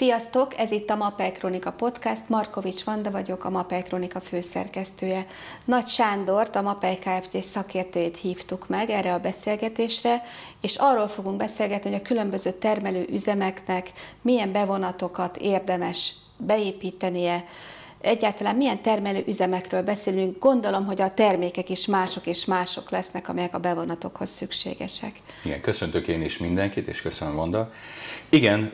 Sziasztok, ez itt a Mapel Kronika Podcast, Markovics Vanda vagyok, a Mapel Kronika főszerkesztője. Nagy Sándort, a Mapel Kft. szakértőjét hívtuk meg erre a beszélgetésre, és arról fogunk beszélgetni, hogy a különböző termelő üzemeknek milyen bevonatokat érdemes beépítenie, egyáltalán milyen termelő üzemekről beszélünk, gondolom, hogy a termékek is mások és mások lesznek, amelyek a bevonatokhoz szükségesek. Igen, köszöntök én is mindenkit, és köszönöm, Vanda. Igen,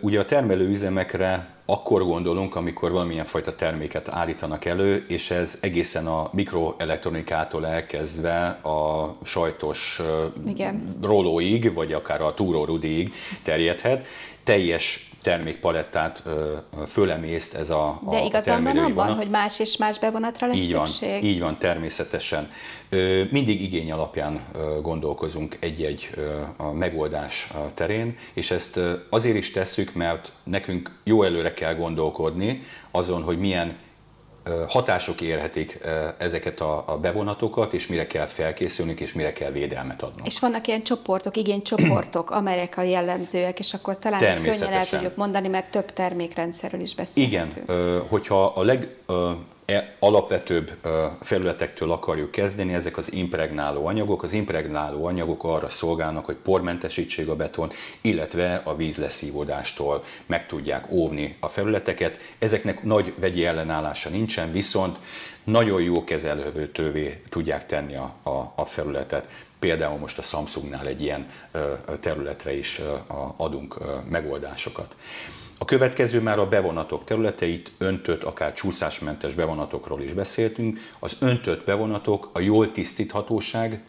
ugye a termelő üzemekre akkor gondolunk, amikor valamilyen fajta terméket állítanak elő, és ez egészen a mikroelektronikától elkezdve a sajtos Igen. rolóig, vagy akár a túrórudiig terjedhet. Teljes termékpalettát fölemészt ez a, De igazán van abban, hogy más és más bevonatra lesz így szükség? Van, így van, természetesen. Mindig igény alapján gondolkozunk egy-egy megoldás terén, és ezt azért is tesszük, mert nekünk jó előre kell gondolkodni azon, hogy milyen hatások érhetik ezeket a bevonatokat, és mire kell felkészülnünk, és mire kell védelmet adnunk. És vannak ilyen csoportok, igénycsoportok, amelyek a jellemzőek, és akkor talán könnyen el tudjuk mondani, mert több termékrendszerről is beszélünk. Igen, hogyha a leg E alapvetőbb felületektől akarjuk kezdeni, ezek az impregnáló anyagok. Az impregnáló anyagok arra szolgálnak, hogy pormentesítsék a betont, illetve a vízleszívódástól meg tudják óvni a felületeket. Ezeknek nagy vegyi ellenállása nincsen, viszont nagyon jó kezelhetővé tudják tenni a, a, a felületet. Például most a Samsungnál egy ilyen területre is adunk megoldásokat. A következő már a bevonatok területeit, öntött, akár csúszásmentes bevonatokról is beszéltünk. Az öntött bevonatok a jól tisztíthatóság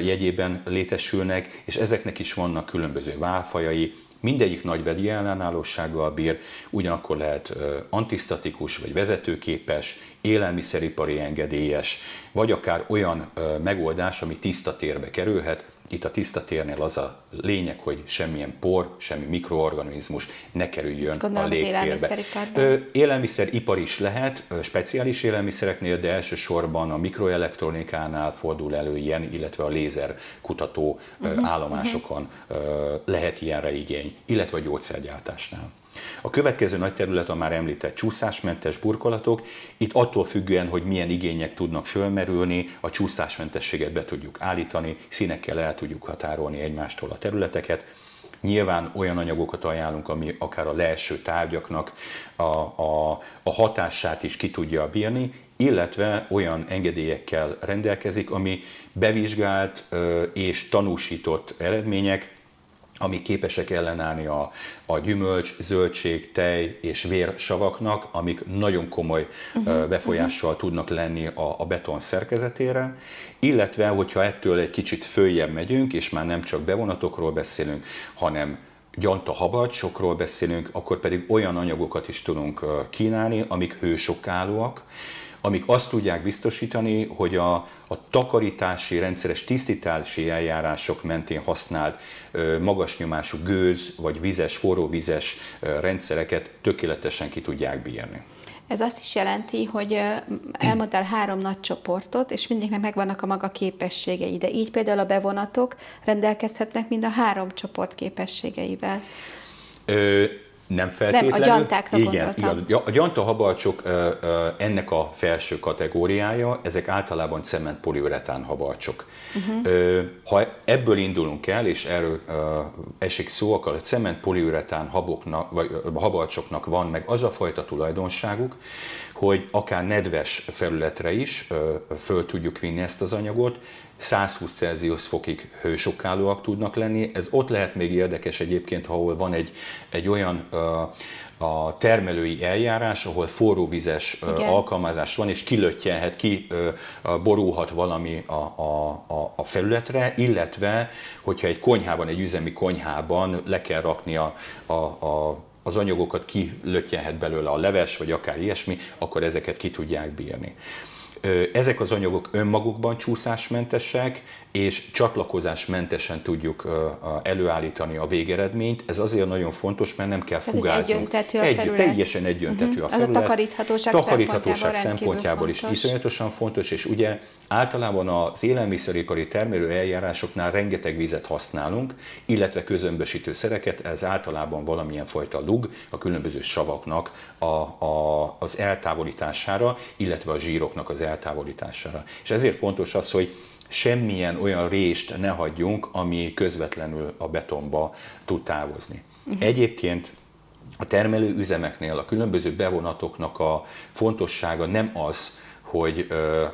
jegyében létesülnek, és ezeknek is vannak különböző válfajai, mindegyik nagy vegyi ellenállósággal bír, ugyanakkor lehet antisztatikus vagy vezetőképes, élelmiszeripari engedélyes, vagy akár olyan megoldás, ami tiszta térbe kerülhet, itt a tiszta térnél az a lényeg, hogy semmilyen por, semmi mikroorganizmus ne kerüljön a légtérbe. Élelmiszeripar is lehet, speciális élelmiszereknél, de elsősorban a mikroelektronikánál fordul elő ilyen, illetve a lézer kutató uh-huh, állomásokon uh-huh. lehet ilyenre igény, illetve a gyógyszergyártásnál. A következő nagy terület a már említett csúszásmentes burkolatok. Itt attól függően, hogy milyen igények tudnak fölmerülni, a csúszásmentességet be tudjuk állítani, színekkel el tudjuk határolni egymástól a területeket. Nyilván olyan anyagokat ajánlunk, ami akár a leeső tárgyaknak a, a, a hatását is ki tudja bírni, illetve olyan engedélyekkel rendelkezik, ami bevizsgált és tanúsított eredmények, amik képesek ellenállni a, a gyümölcs, zöldség, tej és vérsavaknak, amik nagyon komoly uh-huh, befolyással uh-huh. tudnak lenni a, a beton szerkezetére, illetve, hogyha ettől egy kicsit följebb megyünk, és már nem csak bevonatokról beszélünk, hanem gyanta habarcsokról beszélünk, akkor pedig olyan anyagokat is tudunk kínálni, amik hősokállóak, amik azt tudják biztosítani, hogy a, a takarítási, rendszeres tisztítási eljárások mentén használt magas nyomású gőz vagy vizes, forróvizes rendszereket tökéletesen ki tudják bírni. Ez azt is jelenti, hogy elmondtál három nagy csoportot, és mindegyiknek megvannak a maga képességei, de így például a bevonatok rendelkezhetnek mind a három csoport képességeivel. Ö, nem feltétlenül. Nem, a gyantákra igen, igen, a gyantahabarcsok ennek a felső kategóriája, ezek általában cementpoliuretán habarcsok. Uh-huh. Ha ebből indulunk el, és erről esik szó, akkor a cementpoliuretán haboknak, vagy habarcsoknak van meg az a fajta tulajdonságuk, hogy akár nedves felületre is föl tudjuk vinni ezt az anyagot, 120 Celsius fokig hősokállóak tudnak lenni. Ez ott lehet még érdekes egyébként, ahol van egy, egy olyan a termelői eljárás, ahol forróvizes Igen. alkalmazás van, és kilöttyenhet, ki borulhat valami a, a, a, a felületre, illetve, hogyha egy konyhában, egy üzemi konyhában le kell rakni a, a, a az anyagokat kilöttyenhet belőle a leves, vagy akár ilyesmi, akkor ezeket ki tudják bírni. Ezek az anyagok önmagukban csúszásmentesek, és csatlakozásmentesen tudjuk előállítani a végeredményt. Ez azért nagyon fontos, mert nem kell fugázni. Egyöntető a egy, felület. Teljesen egyöntető uh-huh. a felület. Ez a takarithatóság, takarithatóság szempontjából, szempontjából is fontos. iszonyatosan fontos, és ugye általában az élelmiszeripari termelő eljárásoknál rengeteg vizet használunk, illetve közömbösítő szereket, ez általában valamilyen fajta lug a különböző savaknak a, a, az eltávolítására, illetve a zsíroknak az eltávolítására. És ezért fontos az, hogy semmilyen olyan rést ne hagyjunk, ami közvetlenül a betonba tud távozni. Uh-huh. Egyébként a termelő üzemeknél a különböző bevonatoknak a fontossága nem az, hogy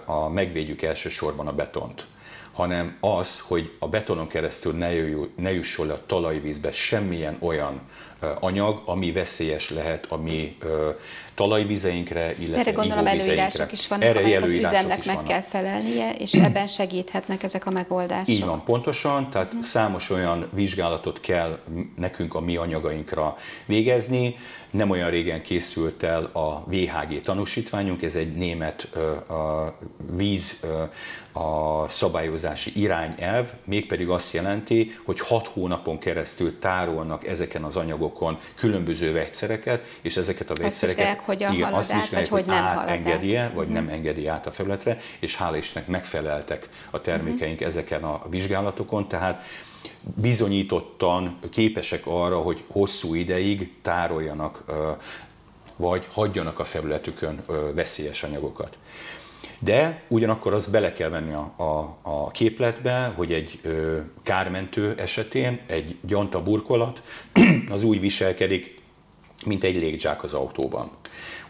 a, megvédjük elsősorban a betont, hanem az, hogy a betonon keresztül ne, jöjjön, ne jusson le a talajvízbe semmilyen olyan anyag, ami veszélyes lehet a mi talajvizeinkre, illetve Erre gondolom előírások is vannak, Erre amelyek az üzemnek meg vannak. kell felelnie, és ebben segíthetnek ezek a megoldások. Így van, pontosan, tehát uh-huh. számos olyan vizsgálatot kell nekünk a mi anyagainkra végezni. Nem olyan régen készült el a VHG tanúsítványunk, ez egy német a víz a szabályozási irányelv, mégpedig azt jelenti, hogy hat hónapon keresztül tárolnak ezeken az anyagokon különböző vegyszereket, és ezeket a vegyszereket hogyan igen, halad azt át, vagy hogy nem engedi át. vagy uh-huh. nem engedi át a felületre, és hála Istennek megfeleltek a termékeink uh-huh. ezeken a vizsgálatokon, tehát bizonyítottan képesek arra, hogy hosszú ideig tároljanak, vagy hagyjanak a felületükön veszélyes anyagokat. De ugyanakkor azt bele kell venni a, a, a képletbe, hogy egy ö, kármentő esetén egy gyanta burkolat az úgy viselkedik, mint egy légzsák az autóban.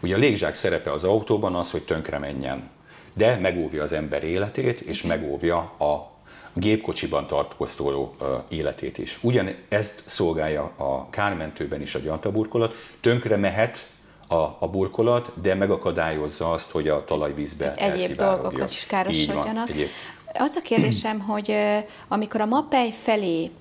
Ugye a légzsák szerepe az autóban az, hogy tönkre menjen, de megóvja az ember életét, és megóvja a gépkocsiban tartóztóló életét is. Ugyan ezt szolgálja a kármentőben is a gyantaburkolat, tönkre mehet a, a burkolat, de megakadályozza azt, hogy a talajvízbe Egyéb dolgokat is károsodjanak. Egyéb. Az a kérdésem, hogy amikor a MAPEI felé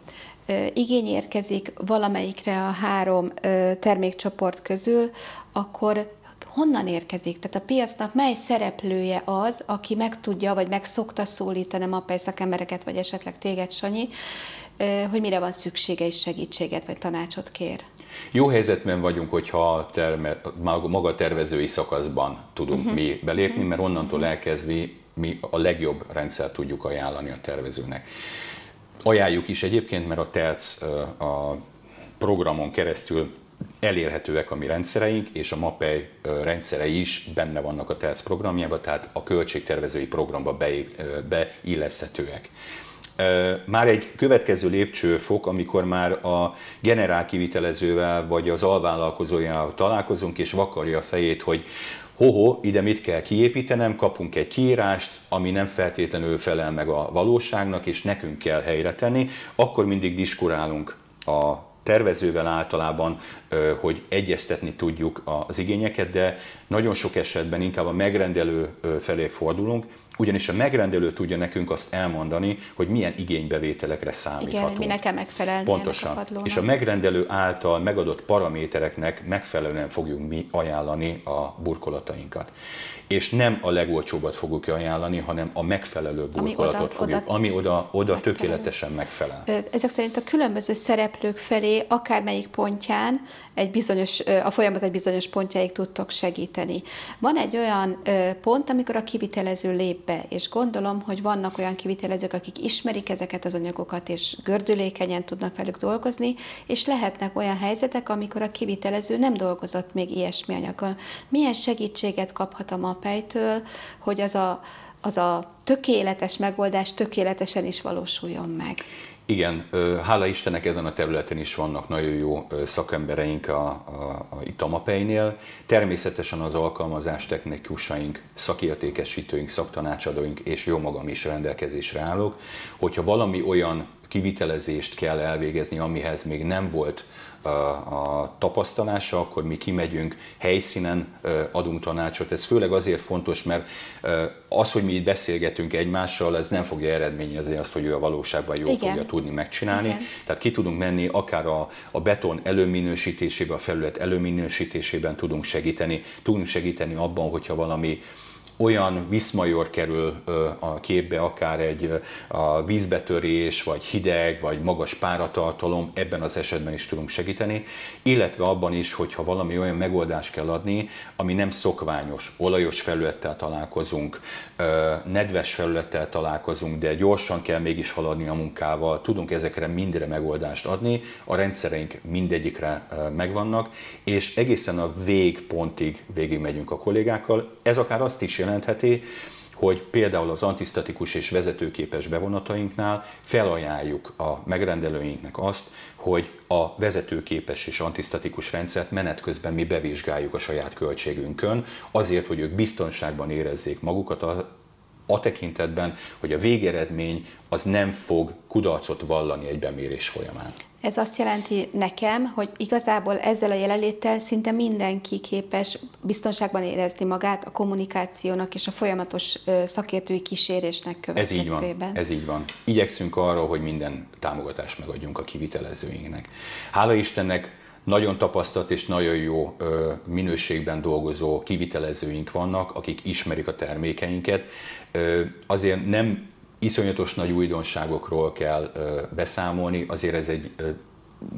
igény érkezik valamelyikre a három termékcsoport közül, akkor honnan érkezik? Tehát a piacnak mely szereplője az, aki meg tudja, vagy meg szokta szólítani a MAPEI szakembereket, vagy esetleg téged, Sanyi, hogy mire van szüksége és segítséget, vagy tanácsot kér? Jó helyzetben vagyunk, hogyha terme, maga a tervezői szakaszban tudunk uh-huh. mi belépni, mert onnantól elkezdve mi a legjobb rendszert tudjuk ajánlani a tervezőnek. Ajánljuk is egyébként, mert a TELC a programon keresztül elérhetőek a mi rendszereink, és a MAPEI rendszerei is benne vannak a TELC programjában, tehát a költségtervezői programba beilleszthetőek. Már egy következő lépcsőfok, amikor már a generál kivitelezővel vagy az alvállalkozójával találkozunk, és vakarja a fejét, hogy hoho, ide mit kell kiépítenem, kapunk egy kiírást, ami nem feltétlenül felel meg a valóságnak, és nekünk kell helyre tenni, akkor mindig diskurálunk a tervezővel általában, hogy egyeztetni tudjuk az igényeket, de nagyon sok esetben inkább a megrendelő felé fordulunk, ugyanis a megrendelő tudja nekünk azt elmondani, hogy milyen igénybevételekre számíthatunk. Igen, mi nekem megfelelni Pontosan. A és a megrendelő által megadott paramétereknek megfelelően fogjuk mi ajánlani a burkolatainkat és nem a legolcsóbbat fogjuk ajánlani, hanem a megfelelő burkolatot ami oda, fogjuk, oda, ami oda, oda tökéletesen megfelel. Ezek szerint a különböző szereplők felé akármelyik pontján egy bizonyos, a folyamat egy bizonyos pontjáig tudtok segíteni. Van egy olyan pont, amikor a kivitelező lép be, és gondolom, hogy vannak olyan kivitelezők, akik ismerik ezeket az anyagokat, és gördülékenyen tudnak velük dolgozni, és lehetnek olyan helyzetek, amikor a kivitelező nem dolgozott még ilyesmi anyaggal. Milyen segítséget kaphat a MAPEI-től, hogy az a, az a tökéletes megoldás tökéletesen is valósuljon meg? Igen, hála Istennek ezen a területen is vannak nagyon jó szakembereink a, a, a, MAPEI-nél. Természetesen az alkalmazás technikusaink, szakértékesítőink, szaktanácsadóink és jó magam is rendelkezésre állok, hogyha valami olyan kivitelezést kell elvégezni, amihez még nem volt a tapasztalása, akkor mi kimegyünk, helyszínen adunk tanácsot. Ez főleg azért fontos, mert az, hogy mi itt beszélgetünk egymással, ez nem fogja eredményezni azt, hogy ő a valóságban jól Igen. fogja tudni megcsinálni. Igen. Tehát ki tudunk menni, akár a, a beton előminősítésében, a felület előminősítésében tudunk segíteni, tudunk segíteni abban, hogyha valami olyan viszmajor kerül a képbe, akár egy a vízbetörés, vagy hideg, vagy magas páratartalom, ebben az esetben is tudunk segíteni, illetve abban is, hogyha valami olyan megoldást kell adni, ami nem szokványos, olajos felülettel találkozunk, nedves felülettel találkozunk, de gyorsan kell mégis haladni a munkával, tudunk ezekre mindre megoldást adni, a rendszereink mindegyikre megvannak, és egészen a végpontig végig megyünk a kollégákkal. Ez akár azt is jelentheti, hogy például az antisztatikus és vezetőképes bevonatainknál felajánljuk a megrendelőinknek azt, hogy a vezetőképes és antisztatikus rendszert menet közben mi bevizsgáljuk a saját költségünkön, azért, hogy ők biztonságban érezzék magukat a, tekintetben, hogy a végeredmény az nem fog kudarcot vallani egy bemérés folyamán. Ez azt jelenti nekem, hogy igazából ezzel a jelenléttel szinte mindenki képes biztonságban érezni magát a kommunikációnak és a folyamatos szakértői kísérésnek következtében. Ez így van. Ez így van. Igyekszünk arra, hogy minden támogatást megadjunk a kivitelezőinknek. Hála Istennek nagyon tapasztalt és nagyon jó minőségben dolgozó kivitelezőink vannak, akik ismerik a termékeinket. Azért nem iszonyatos nagy újdonságokról kell beszámolni, azért ez egy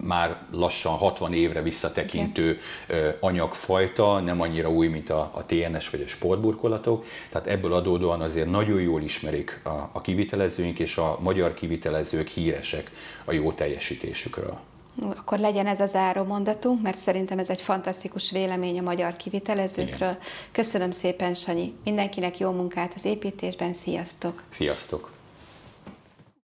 már lassan 60 évre visszatekintő Igen. anyagfajta, nem annyira új, mint a, a TNS vagy a sportburkolatok. Tehát ebből adódóan azért nagyon jól ismerik a, a kivitelezőink, és a magyar kivitelezők híresek a jó teljesítésükről. Akkor legyen ez a záró mondatunk, mert szerintem ez egy fantasztikus vélemény a magyar kivitelezőkről. Igen. Köszönöm szépen, Sanyi. Mindenkinek jó munkát az építésben. Sziasztok! Sziasztok!